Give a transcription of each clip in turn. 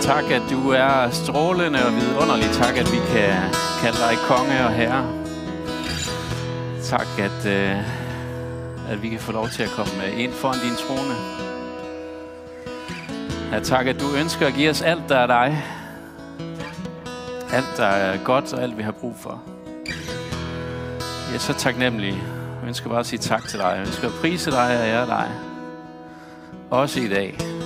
tak, at du er strålende og vidunderlig. Tak, at vi kan kalde dig konge og herre. Tak, at, øh, at vi kan få lov til at komme øh, ind foran din trone. Ja, tak, at du ønsker at give os alt, der er dig. Alt, der er godt og alt, vi har brug for. Jeg er så taknemmelig. Jeg ønsker bare at sige tak til dig. Jeg ønsker at prise dig og ære dig. Også i dag.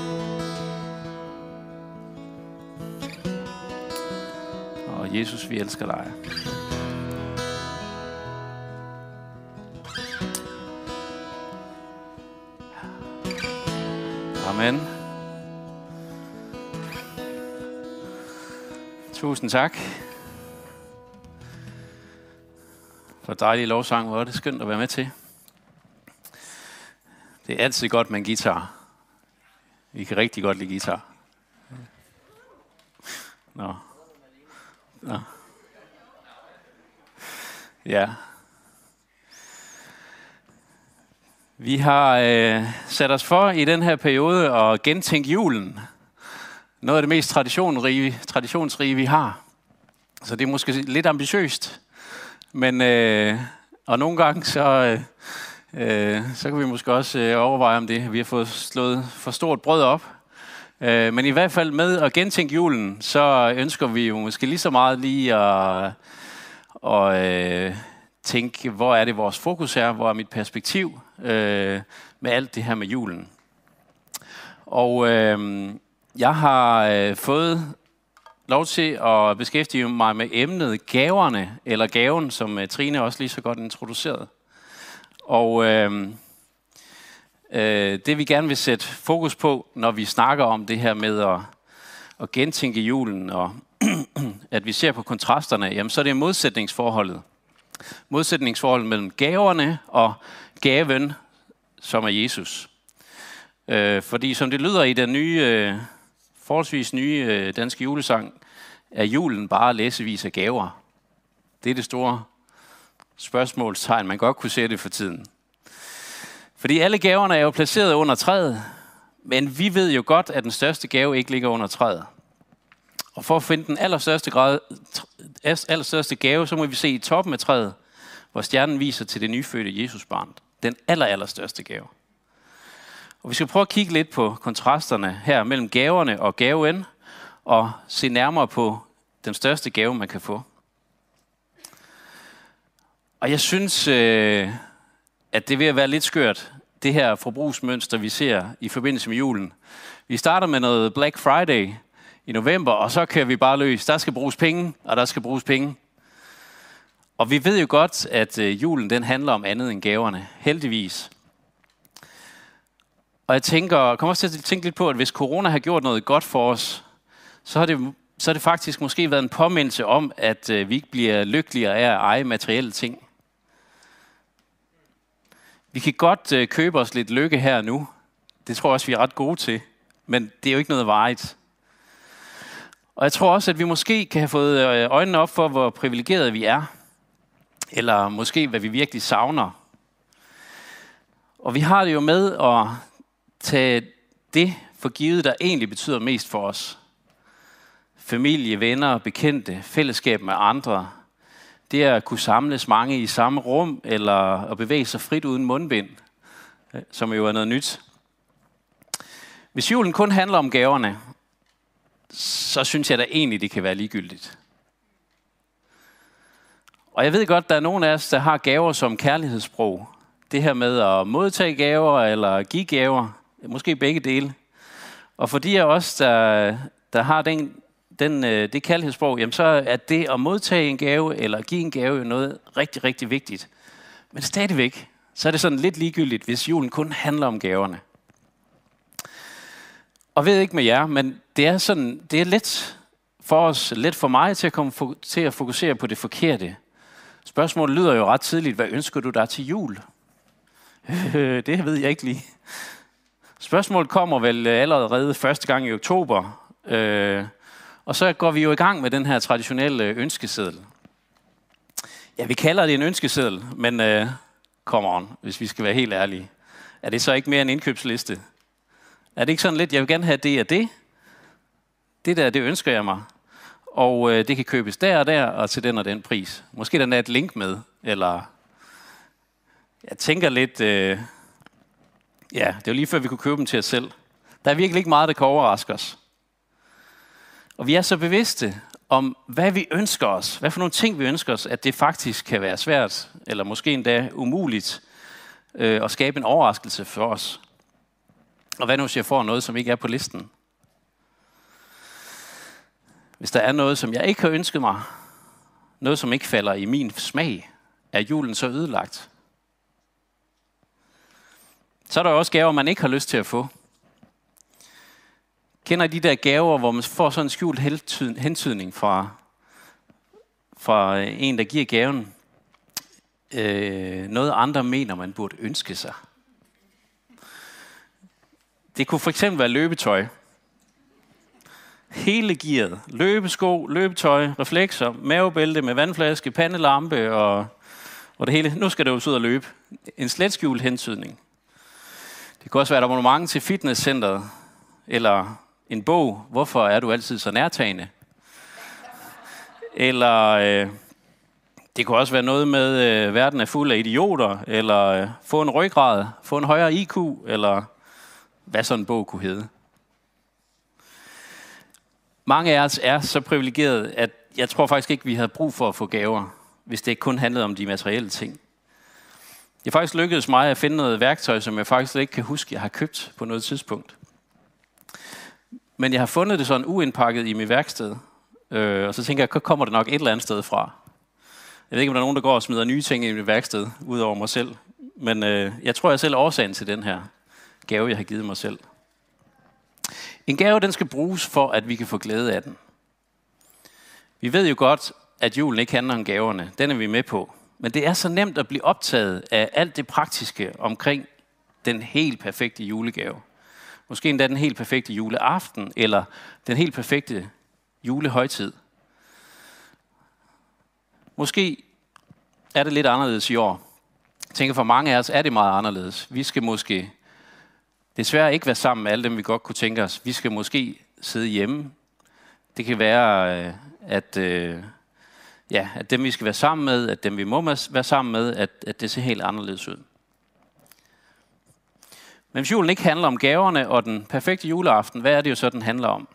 Jesus, vi elsker dig. Amen. Tusind tak. For dejlig lovsang, hvor er det skønt at være med til. Det er altid godt med en guitar. Vi kan rigtig godt lide guitar. Nå. Nå. Ja. Vi har øh, sat os for i den her periode at gentænke julen. Noget af det mest traditionsrige, traditionsrige vi har. Så det er måske lidt ambitiøst. Men, øh, og nogle gange så, øh, øh, så kan vi måske også øh, overveje om det. Vi har fået slået for stort brød op. Øh, men i hvert fald med at gentænke julen, så ønsker vi jo måske lige så meget lige at, at øh, tænke, hvor er det vores fokus er, hvor er mit perspektiv øh, med alt det her med julen. Og øh, jeg har øh, fået lov til at beskæftige mig med emnet gaverne, eller gaven, som øh, Trine også lige så godt introducerede. Og øh, øh, det vi gerne vil sætte fokus på, når vi snakker om det her med at, at gentænke julen, og at vi ser på kontrasterne, jamen så er det modsætningsforholdet. Modsætningsforholdet mellem gaverne og gaven, som er Jesus. Øh, fordi som det lyder i den nye, øh, forholdsvis nye øh, danske julesang, er julen bare læsevis af gaver. Det er det store spørgsmålstegn, man godt kunne se det for tiden. Fordi alle gaverne er jo placeret under træet, men vi ved jo godt, at den største gave ikke ligger under træet. Og for at finde den allerstørste, grad, allerstørste gave, så må vi se i toppen af træet, hvor stjernen viser til det nyfødte Jesusbarn. Den aller, allerstørste gave. Og vi skal prøve at kigge lidt på kontrasterne her mellem gaverne og gaven, og se nærmere på den største gave, man kan få. Og jeg synes, øh, at det er ved at være lidt skørt, det her forbrugsmønster, vi ser i forbindelse med julen. Vi starter med noget Black Friday i november, og så kører vi bare løs. Der skal bruges penge, og der skal bruges penge. Og vi ved jo godt, at øh, julen den handler om andet end gaverne. Heldigvis. Og jeg tænker, kommer også til at tænke lidt på, at hvis corona har gjort noget godt for os, så har det, så har det faktisk måske været en påmindelse om, at øh, vi ikke bliver lykkeligere af at eje materielle ting. Vi kan godt øh, købe os lidt lykke her nu. Det tror jeg også, vi er ret gode til. Men det er jo ikke noget vejet. Og jeg tror også, at vi måske kan have fået øh, øjnene op for, hvor privilegerede vi er. Eller måske, hvad vi virkelig savner. Og vi har det jo med at tage det for givet, der egentlig betyder mest for os. Familie, venner, bekendte, fællesskab med andre, det er at kunne samles mange i samme rum, eller at bevæge sig frit uden mundbind, øh, som jo er noget nyt. Hvis julen kun handler om gaverne, så synes jeg da egentlig, det kan være ligegyldigt. Og jeg ved godt, der er nogen af os, der har gaver som kærlighedssprog. Det her med at modtage gaver eller give gaver, måske begge dele. Og for de af os, der, der har den den, øh, det kærlighedssprog, jamen så er det at modtage en gave eller give en gave jo noget rigtig, rigtig vigtigt. Men stadigvæk, så er det sådan lidt ligegyldigt, hvis julen kun handler om gaverne. Og ved ikke med jer, men det er sådan, det er let for os, let for mig til at komme til at fokusere på det forkerte. Spørgsmålet lyder jo ret tidligt, hvad ønsker du dig til jul? Øh, det ved jeg ikke lige. Spørgsmålet kommer vel allerede første gang i oktober. Øh, og så går vi jo i gang med den her traditionelle ønskeseddel. Ja, vi kalder det en ønskeseddel, men uh, come on, hvis vi skal være helt ærlige. Er det så ikke mere en indkøbsliste? Er det ikke sådan lidt, jeg vil gerne have det og det? det der, det ønsker jeg mig. Og øh, det kan købes der og der, og til den og den pris. Måske der er et link med, eller jeg tænker lidt, øh, ja, det er jo lige før vi kunne købe dem til os selv. Der er virkelig ikke meget, der kan overraske os. Og vi er så bevidste om, hvad vi ønsker os, hvad for nogle ting vi ønsker os, at det faktisk kan være svært, eller måske endda umuligt, øh, at skabe en overraskelse for os. Og hvad nu, hvis jeg får noget, som ikke er på listen? Hvis der er noget, som jeg ikke har ønsket mig, noget, som ikke falder i min smag, er julen så ødelagt. Så er der også gaver, man ikke har lyst til at få. Kender I de der gaver, hvor man får sådan en skjult hentydning fra, fra øh, en, der giver gaven? Øh, noget andre mener, man burde ønske sig. Det kunne for eksempel være løbetøj. Hele gearet. Løbesko, løbetøj, reflekser, mavebælte med vandflaske, pandelampe og, og det hele. Nu skal det jo ud og løbe. En slet skjult hentydning. Det kan også være et abonnement til fitnesscenteret, eller en bog, Hvorfor er du altid så nærtagende? Eller øh, det kunne også være noget med, øh, verden er fuld af idioter, eller øh, få en ryggrad, få en højere IQ, eller hvad sådan en bog kunne hedde. Mange af os er så privilegerede, at jeg tror faktisk ikke, vi havde brug for at få gaver, hvis det ikke kun handlede om de materielle ting. Det er faktisk lykkedes mig at finde noget værktøj, som jeg faktisk ikke kan huske, jeg har købt på noget tidspunkt. Men jeg har fundet det sådan uindpakket i mit værksted. Øh, og så tænker jeg, kommer det nok et eller andet sted fra. Jeg ved ikke, om der er nogen, der går og smider nye ting i mit værksted, udover mig selv. Men øh, jeg tror, jeg selv er årsagen til den her gave, jeg har givet mig selv. En gave, den skal bruges for, at vi kan få glæde af den. Vi ved jo godt, at julen ikke handler om gaverne. Den er vi med på. Men det er så nemt at blive optaget af alt det praktiske omkring den helt perfekte julegave. Måske endda den helt perfekte juleaften, eller den helt perfekte julehøjtid. Måske er det lidt anderledes i år. Jeg tænker, for mange af os er det meget anderledes. Vi skal måske desværre ikke være sammen med alle dem, vi godt kunne tænke os. Vi skal måske sidde hjemme. Det kan være, øh, at, øh, ja, at dem, vi skal være sammen med, at dem, vi må være sammen med, at, at det ser helt anderledes ud. Men hvis julen ikke handler om gaverne og den perfekte juleaften, hvad er det jo så, den handler om?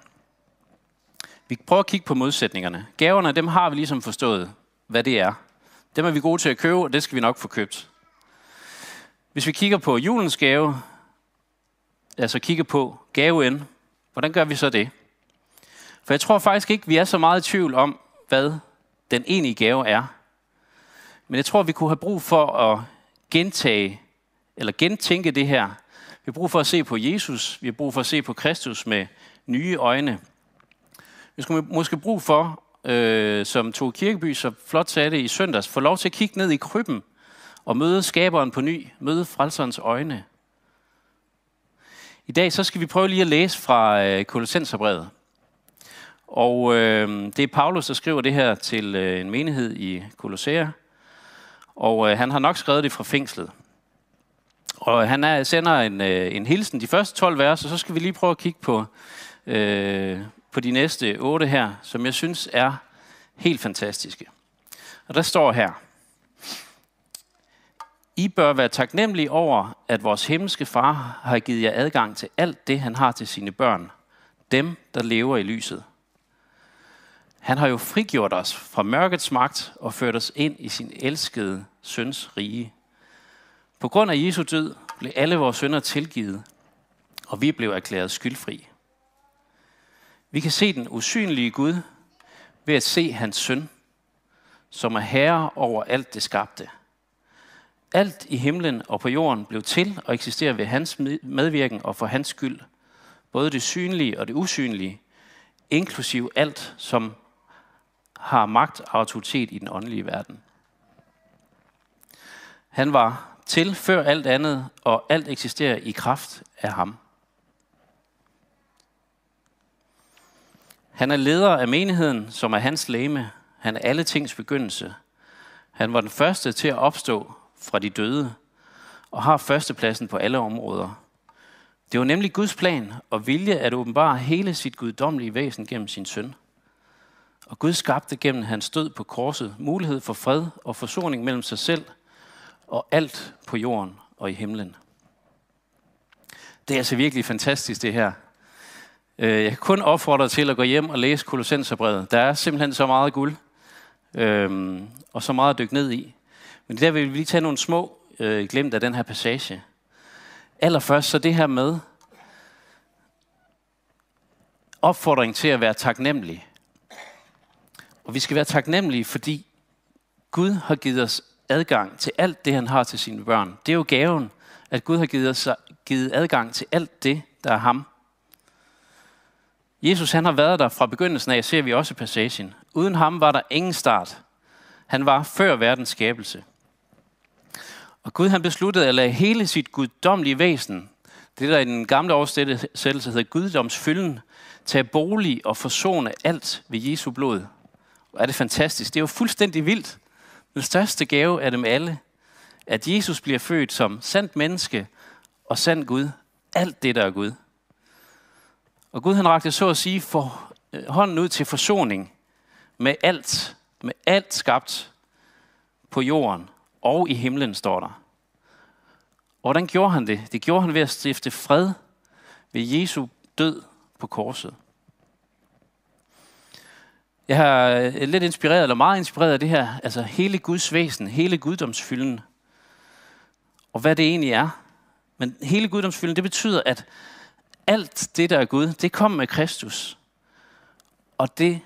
Vi prøver at kigge på modsætningerne. Gaverne, dem har vi ligesom forstået, hvad det er. Dem er vi gode til at købe, og det skal vi nok få købt. Hvis vi kigger på julens gave, altså kigger på gaven, hvordan gør vi så det? For jeg tror faktisk ikke, vi er så meget i tvivl om, hvad den egentlige gave er. Men jeg tror, vi kunne have brug for at gentage, eller gentænke det her, vi har brug for at se på Jesus. Vi har brug for at se på Kristus med nye øjne. Vi skal måske brug for, øh, som Tove Kirkeby så flot sagde det i søndags, få lov til at kigge ned i krybben og møde skaberen på ny, møde frelserens øjne. I dag så skal vi prøve lige at læse fra øh, Kolossenserbrevet. Og øh, det er Paulus, der skriver det her til øh, en menighed i Kolossea. Og øh, han har nok skrevet det fra fængslet. Og han er, sender en, øh, en hilsen, de første 12 vers, og så skal vi lige prøve at kigge på, øh, på de næste otte her, som jeg synes er helt fantastiske. Og der står her, I bør være taknemmelige over, at vores himmelske far har givet jer adgang til alt det, han har til sine børn, dem, der lever i lyset. Han har jo frigjort os fra mørkets magt og ført os ind i sin elskede søns rige. På grund af Jesu død blev alle vores sønder tilgivet, og vi blev erklæret skyldfri. Vi kan se den usynlige Gud ved at se hans søn, som er herre over alt det skabte. Alt i himlen og på jorden blev til og eksisterer ved hans medvirken og for hans skyld. Både det synlige og det usynlige, inklusiv alt, som har magt og autoritet i den åndelige verden. Han var til før alt andet, og alt eksisterer i kraft af ham. Han er leder af menigheden, som er hans læme. Han er alle tings begyndelse. Han var den første til at opstå fra de døde, og har førstepladsen på alle områder. Det var nemlig Guds plan og vilje at åbenbare hele sit guddommelige væsen gennem sin søn. Og Gud skabte gennem hans død på korset mulighed for fred og forsoning mellem sig selv og alt på jorden og i himlen. Det er altså virkelig fantastisk, det her. Øh, jeg kan kun opfordre dig til at gå hjem og læse Kolossenserbrevet. Der er simpelthen så meget guld, øhm, og så meget at dykke ned i. Men der vil vi lige tage nogle små øh, glemt af den her passage. Allerførst så det her med opfordring til at være taknemmelig. Og vi skal være taknemmelige, fordi Gud har givet os adgang til alt det, han har til sine børn. Det er jo gaven, at Gud har givet os givet adgang til alt det, der er ham. Jesus han har været der fra begyndelsen af, ser vi også i passagen. Uden ham var der ingen start. Han var før verdens skabelse. Og Gud han besluttede at lade hele sit guddommelige væsen, det der i den gamle oversættelse hedder guddomsfylden, tage bolig og forsone alt ved Jesu blod. Og er det fantastisk. Det er jo fuldstændig vildt. Den største gave af dem alle, at Jesus bliver født som sandt menneske og sand Gud. Alt det, der er Gud. Og Gud han rakte så at sige for øh, hånden ud til forsoning med alt, med alt skabt på jorden og i himlen, står der. Og hvordan gjorde han det? Det gjorde han ved at stifte fred ved Jesu død på korset. Jeg har øh, lidt inspireret, eller meget inspireret af det her, altså hele Guds væsen, hele guddomsfylden, og hvad det egentlig er. Men hele guddomsfylden, det betyder, at alt det, der er Gud, det kom med Kristus. Og det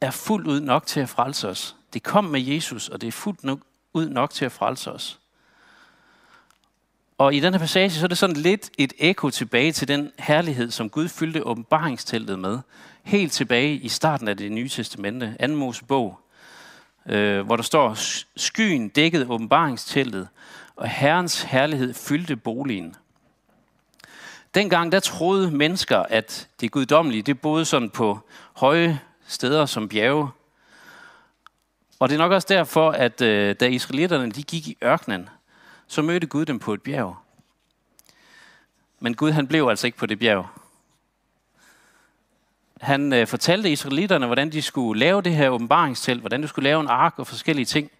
er fuldt ud nok til at frelse os. Det kom med Jesus, og det er fuldt nok, ud nok til at frelse os. Og i den her passage, så er det sådan lidt et ekko tilbage til den herlighed, som Gud fyldte åbenbaringsteltet med. Helt tilbage i starten af det nye testamente, 2. Mosebog, øh, hvor der står, skyen dækkede åbenbaringsteltet, og Herrens herlighed fyldte boligen. Dengang der troede mennesker, at det guddommelige, det boede sådan på høje steder som bjerge. Og det er nok også derfor, at øh, da israelitterne de gik i ørkenen, så mødte Gud dem på et bjerg. Men Gud han blev altså ikke på det bjerg. Han øh, fortalte israelitterne, hvordan de skulle lave det her åbenbaringstelt, hvordan de skulle lave en ark og forskellige ting.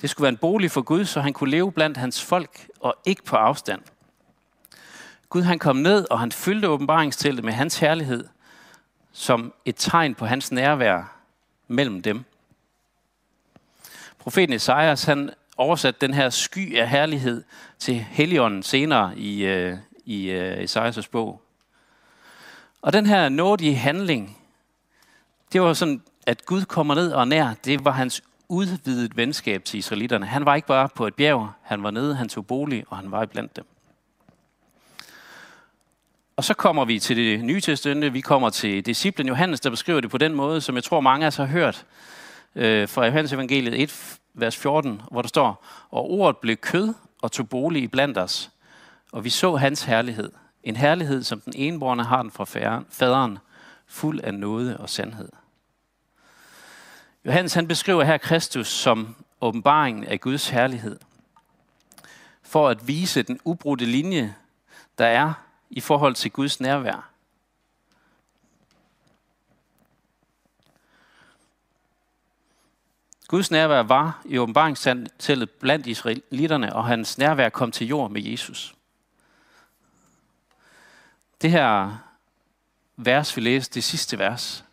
Det skulle være en bolig for Gud, så han kunne leve blandt hans folk og ikke på afstand. Gud han kom ned, og han fyldte åbenbaringsteltet med hans herlighed, som et tegn på hans nærvær mellem dem. Profeten Esajas, han oversat den her sky af herlighed til Helligånden senere i, øh, i øh, Esajas bog. Og den her nådige handling, det var sådan, at Gud kommer ned og nær, det var hans udvidet venskab til israelitterne. Han var ikke bare på et bjerg, han var nede, han tog bolig, og han var iblandt dem. Og så kommer vi til det nye testamente, vi kommer til disciplen Johannes, der beskriver det på den måde, som jeg tror mange af os har hørt øh, fra Johannes evangeliet 1, vers 14, hvor der står, og ordet blev kød og tog bolig blandt os, og vi så hans herlighed. En herlighed, som den enborne har den fra faderen, fuld af nåde og sandhed. Johannes han beskriver her Kristus som åbenbaringen af Guds herlighed, for at vise den ubrudte linje, der er i forhold til Guds nærvær. Guds nærvær var i åbenbaringsteltet blandt israelitterne, og hans nærvær kom til jord med Jesus. Det her vers, vi læste, det sidste vers.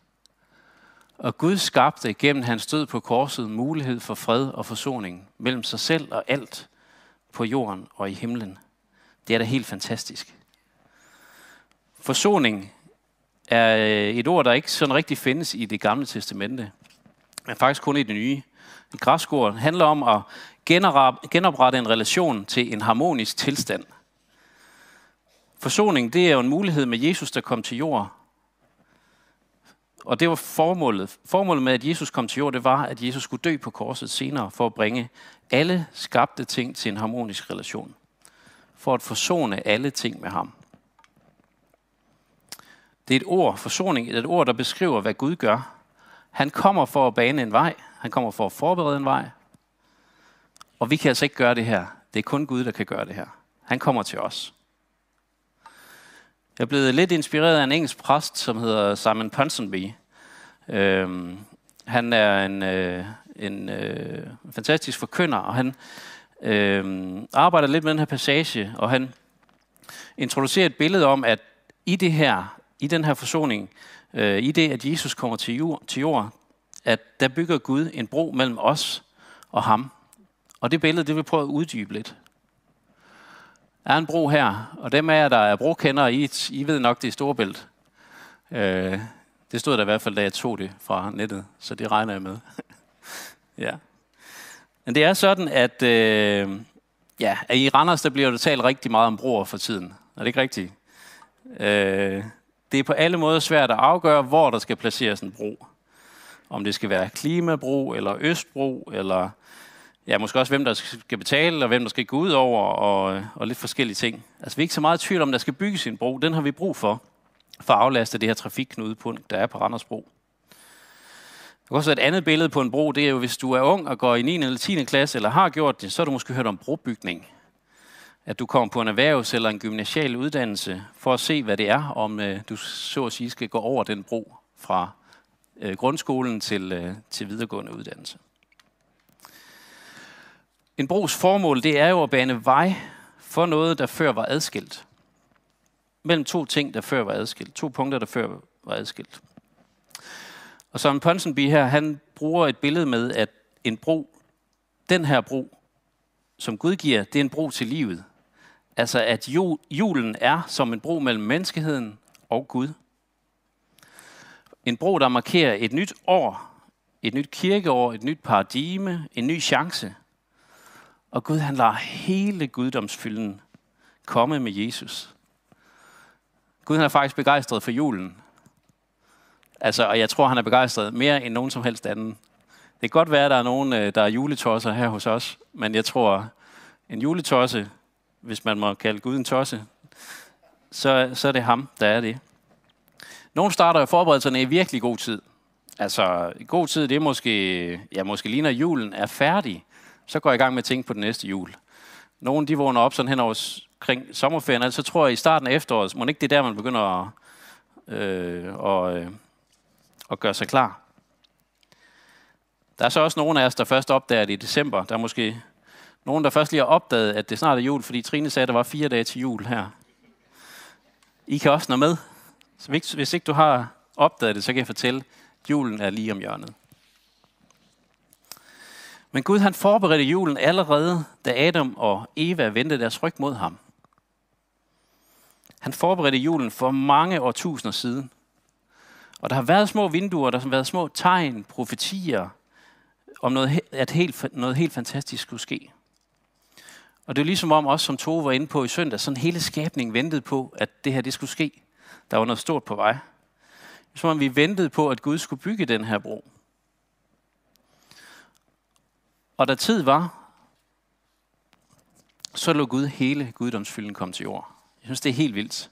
Og Gud skabte gennem hans død på korset mulighed for fred og forsoning mellem sig selv og alt på jorden og i himlen. Det er da helt fantastisk. Forsoning er øh, et ord, der ikke sådan rigtig findes i det gamle testamente, men faktisk kun i det nye. Et græsk ord handler om at genoprette en relation til en harmonisk tilstand. Forsoning, det er jo en mulighed med Jesus, der kom til jord. Og det var formålet. Formålet med, at Jesus kom til jord, det var, at Jesus skulle dø på korset senere, for at bringe alle skabte ting til en harmonisk relation. For at forsone alle ting med ham. Det er et ord, forsoning, er et ord, der beskriver, hvad Gud gør. Han kommer for at bane en vej. Han kommer for at forberede en vej. Og vi kan altså ikke gøre det her. Det er kun Gud, der kan gøre det her. Han kommer til os. Jeg er blevet lidt inspireret af en engelsk præst, som hedder Simon Ponsonby. Øhm, han er en, øh, en øh, fantastisk forkynder, og han øh, arbejder lidt med den her passage, og han introducerer et billede om, at i det her, i den her forsoning, øh, i det, at Jesus kommer til jord, til jord, at der bygger Gud en bro mellem os og ham. Og det billede, det vil prøve at uddybe lidt. Er en bro her, og dem af jer, der er brokendere, I, I ved nok, det er Storebælt. Øh, det stod der i hvert fald, da jeg tog det fra nettet, så det regner jeg med. ja. Men det er sådan, at, øh, ja, at i Randers, der bliver der talt rigtig meget om broer for tiden. Er det ikke rigtigt? Øh, det er på alle måder svært at afgøre, hvor der skal placeres en bro. Om det skal være klimabro, eller østbro, eller ja, måske også hvem der skal betale, og hvem der skal gå ud over, og, og lidt forskellige ting. Altså vi er ikke så meget i tvivl om, der skal bygges en bro. Den har vi brug for, for at aflaste det her trafikknudepunkt, der er på Randersbro. Der kan også et andet billede på en bro, det er jo, hvis du er ung og går i 9. eller 10. klasse, eller har gjort det, så har du måske hørt om brobygning. At du kommer på en erhvervs- eller en gymnasial uddannelse, for at se, hvad det er, om øh, du så at sige skal gå over den bro fra øh, grundskolen til, øh, til videregående uddannelse. En bros formål, det er jo at bane vej for noget, der før var adskilt. Mellem to ting, der før var adskilt. To punkter, der før var adskilt. Og Søren Ponsonby her, han bruger et billede med, at en bro, den her bro, som Gud giver, det er en bro til livet. Altså at julen er som en bro mellem menneskeheden og Gud. En bro, der markerer et nyt år, et nyt kirkeår, et nyt paradigme, en ny chance. Og Gud han lader hele guddomsfylden komme med Jesus. Gud han er faktisk begejstret for julen. Altså, og jeg tror, han er begejstret mere end nogen som helst anden. Det kan godt være, at der er nogen, øh, der er juletosser her hos os, men jeg tror, en juletosse, hvis man må kalde Gud en tosse, så, så er det ham, der er det. Nogle starter jo forberedelserne i virkelig god tid. Altså, god tid, det er måske, ja, måske lige når julen er færdig, så går jeg i gang med at tænke på den næste jul. Nogle, de vågner op sådan hen over kring sommerferien, altså så tror jeg i starten af efteråret, må ikke det er der, man begynder at, øh, og, øh, at gøre sig klar. Der er så også nogle af os, der først opdager det i december. Der er måske nogen, der først lige har opdaget, at det snart er jul, fordi Trine sagde, at der var fire dage til jul her. I kan også nå med. Så hvis ikke du har opdaget det, så kan jeg fortælle, at julen er lige om hjørnet. Men Gud han forberedte julen allerede, da Adam og Eva vendte deres ryg mod ham. Han forberedte julen for mange årtusinder siden. Og der har været små vinduer, der har været små tegn, profetier, om noget, at helt, noget helt fantastisk skulle ske. Og det er ligesom om os, som Tove var inde på i søndag, sådan hele skabningen ventede på, at det her det skulle ske. Der var noget stort på vej. Som om vi ventede på, at Gud skulle bygge den her bro. Og da tid var, så lå Gud hele guddomsfylden komme til jord. Jeg synes, det er helt vildt.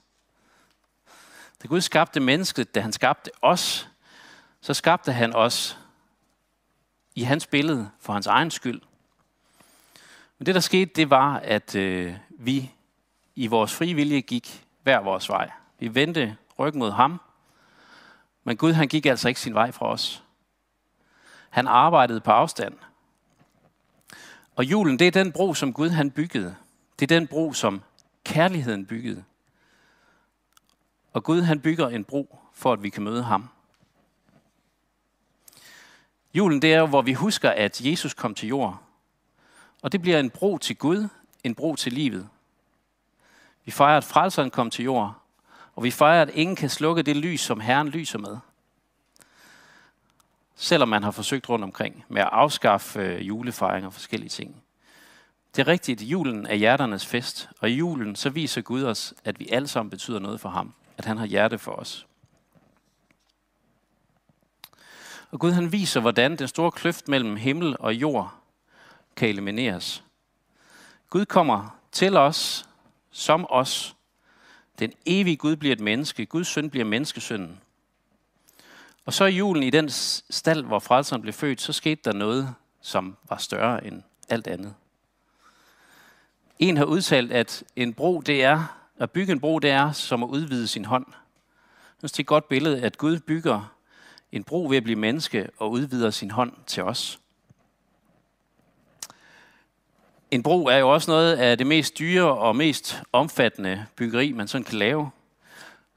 Da Gud skabte mennesket, da han skabte os, så skabte han os i hans billede for hans egen skyld. Men det, der skete, det var, at øh, vi i vores frivillige vilje gik hver vores vej. Vi vendte ryggen mod ham, men Gud han gik altså ikke sin vej fra os. Han arbejdede på afstand. Og julen, det er den bro, som Gud han byggede. Det er den bro, som kærligheden byggede. Og Gud han bygger en bro, for at vi kan møde ham. Julen det er hvor vi husker, at Jesus kom til jord. Og det bliver en bro til Gud, en bro til livet. Vi fejrer, at frelseren kom til jord, og vi fejrer, at ingen kan slukke det lys, som Herren lyser med. Selvom man har forsøgt rundt omkring med at afskaffe øh, julefejringer og forskellige ting. Det er rigtigt, julen er hjerternes fest, og i julen så viser Gud os, at vi alle sammen betyder noget for ham at han har hjerte for os. Og Gud han viser, hvordan den store kløft mellem himmel og jord kan elimineres. Gud kommer til os som os. Den evige Gud bliver et menneske. Guds søn bliver menneskesønnen. Og så i julen i den stald, hvor frelseren blev født, så skete der noget, som var større end alt andet. En har udtalt, at en bro det er At bygge en bro, det er som at udvide sin hånd. Jeg synes, det er et godt billede, at Gud bygger en bro ved at blive menneske og udvider sin hånd til os. En bro er jo også noget af det mest dyre og mest omfattende byggeri, man sådan kan lave.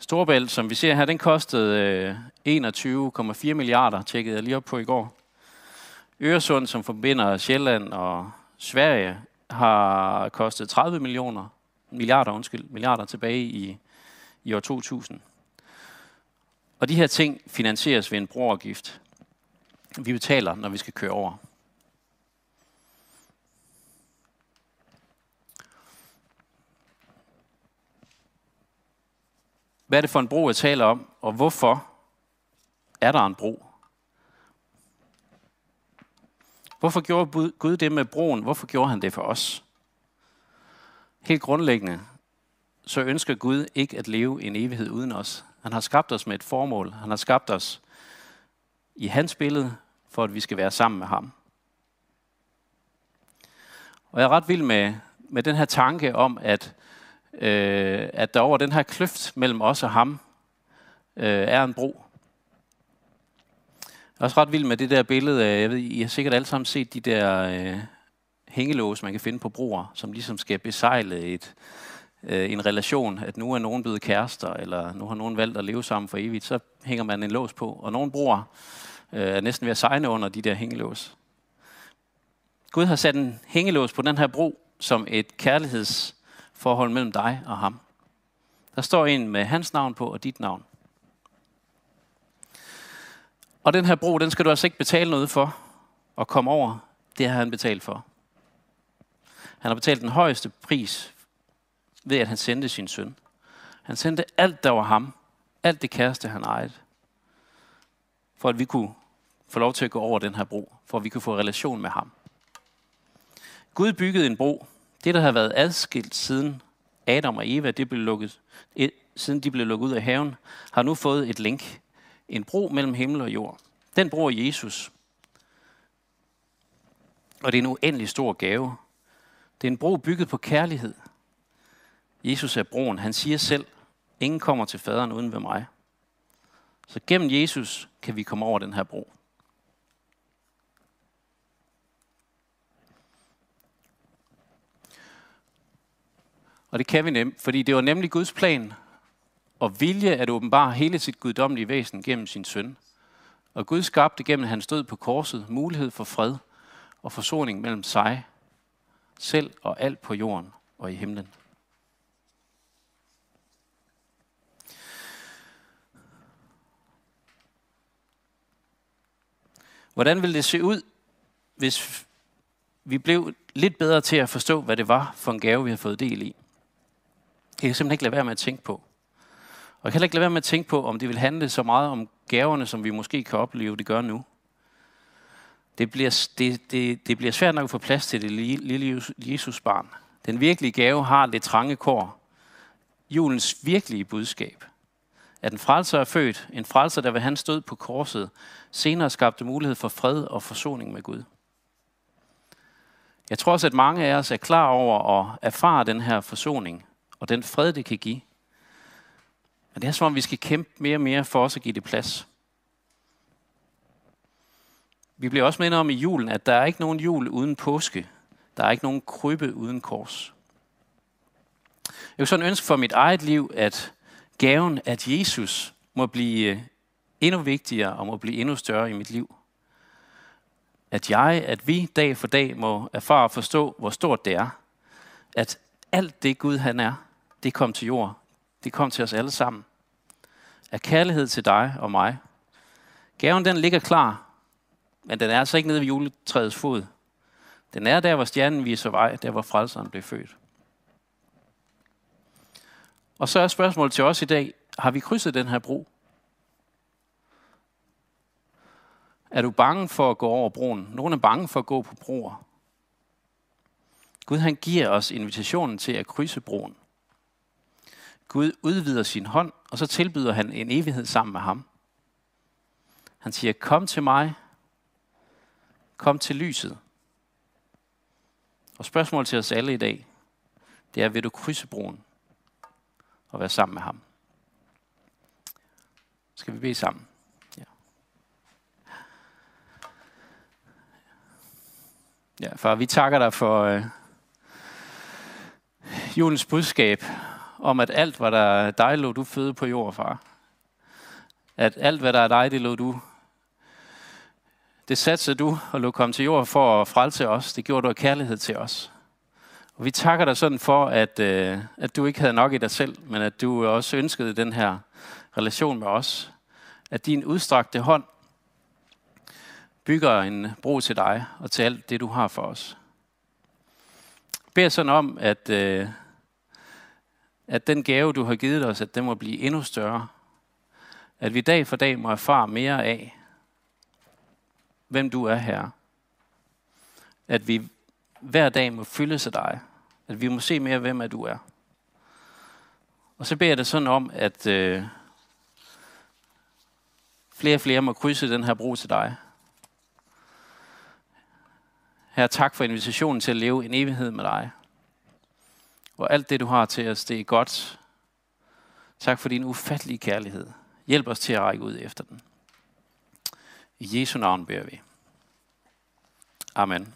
Storbælt, som vi ser her, den kostede øh, 21,4 milliarder, tjekkede jeg lige op på i går. Øresund, som forbinder Sjælland og Sverige, har kostet 30 millioner, milliarder, undskyld, milliarder tilbage i, i år 2000. Og de her ting finansieres ved en broafgift. Vi betaler, når vi skal køre over. Hvad er det for en bro, jeg taler om, og hvorfor er der en bro? Hvorfor gjorde Gud det med broen? Hvorfor gjorde han det for os? Helt grundlæggende, så ønsker Gud ikke at leve en evighed uden os. Han har skabt os med et formål. Han har skabt os i hans billede, for at vi skal være sammen med ham. Og jeg er ret vild med, med den her tanke om, at, øh, at der over den her kløft mellem os og ham øh, er en bro. Jeg er også ret vild med det der billede af, jeg ved, I har sikkert alle sammen set de der øh, hængelås, man kan finde på broer, som ligesom skal besejle et, øh, en relation, at nu er nogen blevet kærester, eller nu har nogen valgt at leve sammen for evigt, så hænger man en lås på. Og nogle broer øh, er næsten ved at sejne under de der hængelås. Gud har sat en hængelås på den her bro som et kærligheds forhold mellem dig og ham. Der står en med hans navn på og dit navn. Og den her bro, den skal du altså ikke betale noget for at komme over. Det har han betalt for. Han har betalt den højeste pris ved, at han sendte sin søn. Han sendte alt, der var ham. Alt det kæreste, han ejede. For at vi kunne få lov til at gå over den her bro. For at vi kunne få relation med ham. Gud byggede en bro. Det, der har været adskilt siden Adam og Eva, det blev lukket, siden de blev lukket ud af haven, har nu fået et link en bro mellem himmel og jord. Den bro er Jesus. Og det er en uendelig stor gave. Det er en bro bygget på kærlighed. Jesus er broen. Han siger selv, ingen kommer til faderen uden ved mig. Så gennem Jesus kan vi komme over den her bro. Og det kan vi nemt, fordi det var nemlig Guds plan og vilje at åbenbare hele sit guddommelige væsen gennem sin søn. Og Gud skabte gennem hans død på korset mulighed for fred og forsoning mellem sig, selv og alt på jorden og i himlen. Hvordan ville det se ud, hvis vi blev lidt bedre til at forstå, hvad det var for en gave, vi har fået del i? Jeg kan simpelthen ikke lade være med at tænke på. Og jeg kan heller ikke lade være med at tænke på, om det vil handle så meget om gaverne, som vi måske kan opleve, det gør nu. Det bliver, det, det, det bliver svært nok at få plads til det lille Jesus-barn. Den virkelige gave har det trange kår. Julens virkelige budskab. At en frelser er født, en frelser, der ved hans død på korset, senere skabte mulighed for fred og forsoning med Gud. Jeg tror også, at mange af os er klar over at erfare den her forsoning, og den fred, det kan give. Men det er som om, vi skal kæmpe mere og mere for os at give det plads. Vi bliver også mindet om i julen, at der er ikke nogen jul uden påske. Der er ikke nogen krybbe uden kors. Jeg vil sådan ønske for mit eget liv, at gaven, at Jesus må blive øh, endnu vigtigere og må blive endnu større i mit liv. At jeg, at vi dag for dag må erfare og forstå, hvor stort det er. At alt det Gud han er, det kom til jord. Det kom til os alle sammen. Af kærlighed til dig og mig. Gaven den ligger klar, men den er altså ikke nede ved juletræets fod. Den er der, hvor stjernen viser vej, der hvor frelseren blev født. Og så er spørgsmålet til os i dag, har vi krydset den her bro? Er du bange for at gå over broen? Nogle er bange for at gå på broer. Gud han giver os invitationen til at krydse broen. Gud udvider sin hånd, og så tilbyder han en evighed sammen med ham. Han siger, kom til mig, kom til lyset. Og spørgsmålet til os alle i dag, det er, vil du krydse broen? og være sammen med ham. Skal vi bede sammen? Ja. Ja, far, vi takker dig for øh, julens budskab om, at alt, hvad der er dig, lå du føde på jord, far. At alt, hvad der er dig, det lå du det satte du og lå komme til jord for at frelse os. Det gjorde du af kærlighed til os. Og vi takker dig sådan for, at, øh, at du ikke havde nok i dig selv, men at du også ønskede den her relation med os. At din udstrakte hånd bygger en bro til dig og til alt det, du har for os. Jeg beder sådan om, at, øh, at den gave, du har givet os, at den må blive endnu større. At vi dag for dag må erfare mere af, hvem du er, her. At vi hver dag må fyldes af dig. At vi må se mere, hvem er du er. Og så beder jeg det sådan om, at øh, flere og flere må krydse den her bro til dig. Her tak for invitationen til at leve en evighed med dig. Og alt det, du har til os, det er godt. Tak for din ufattelige kærlighed. Hjælp os til at række ud efter den. I Jesu navn beder vi. Amen.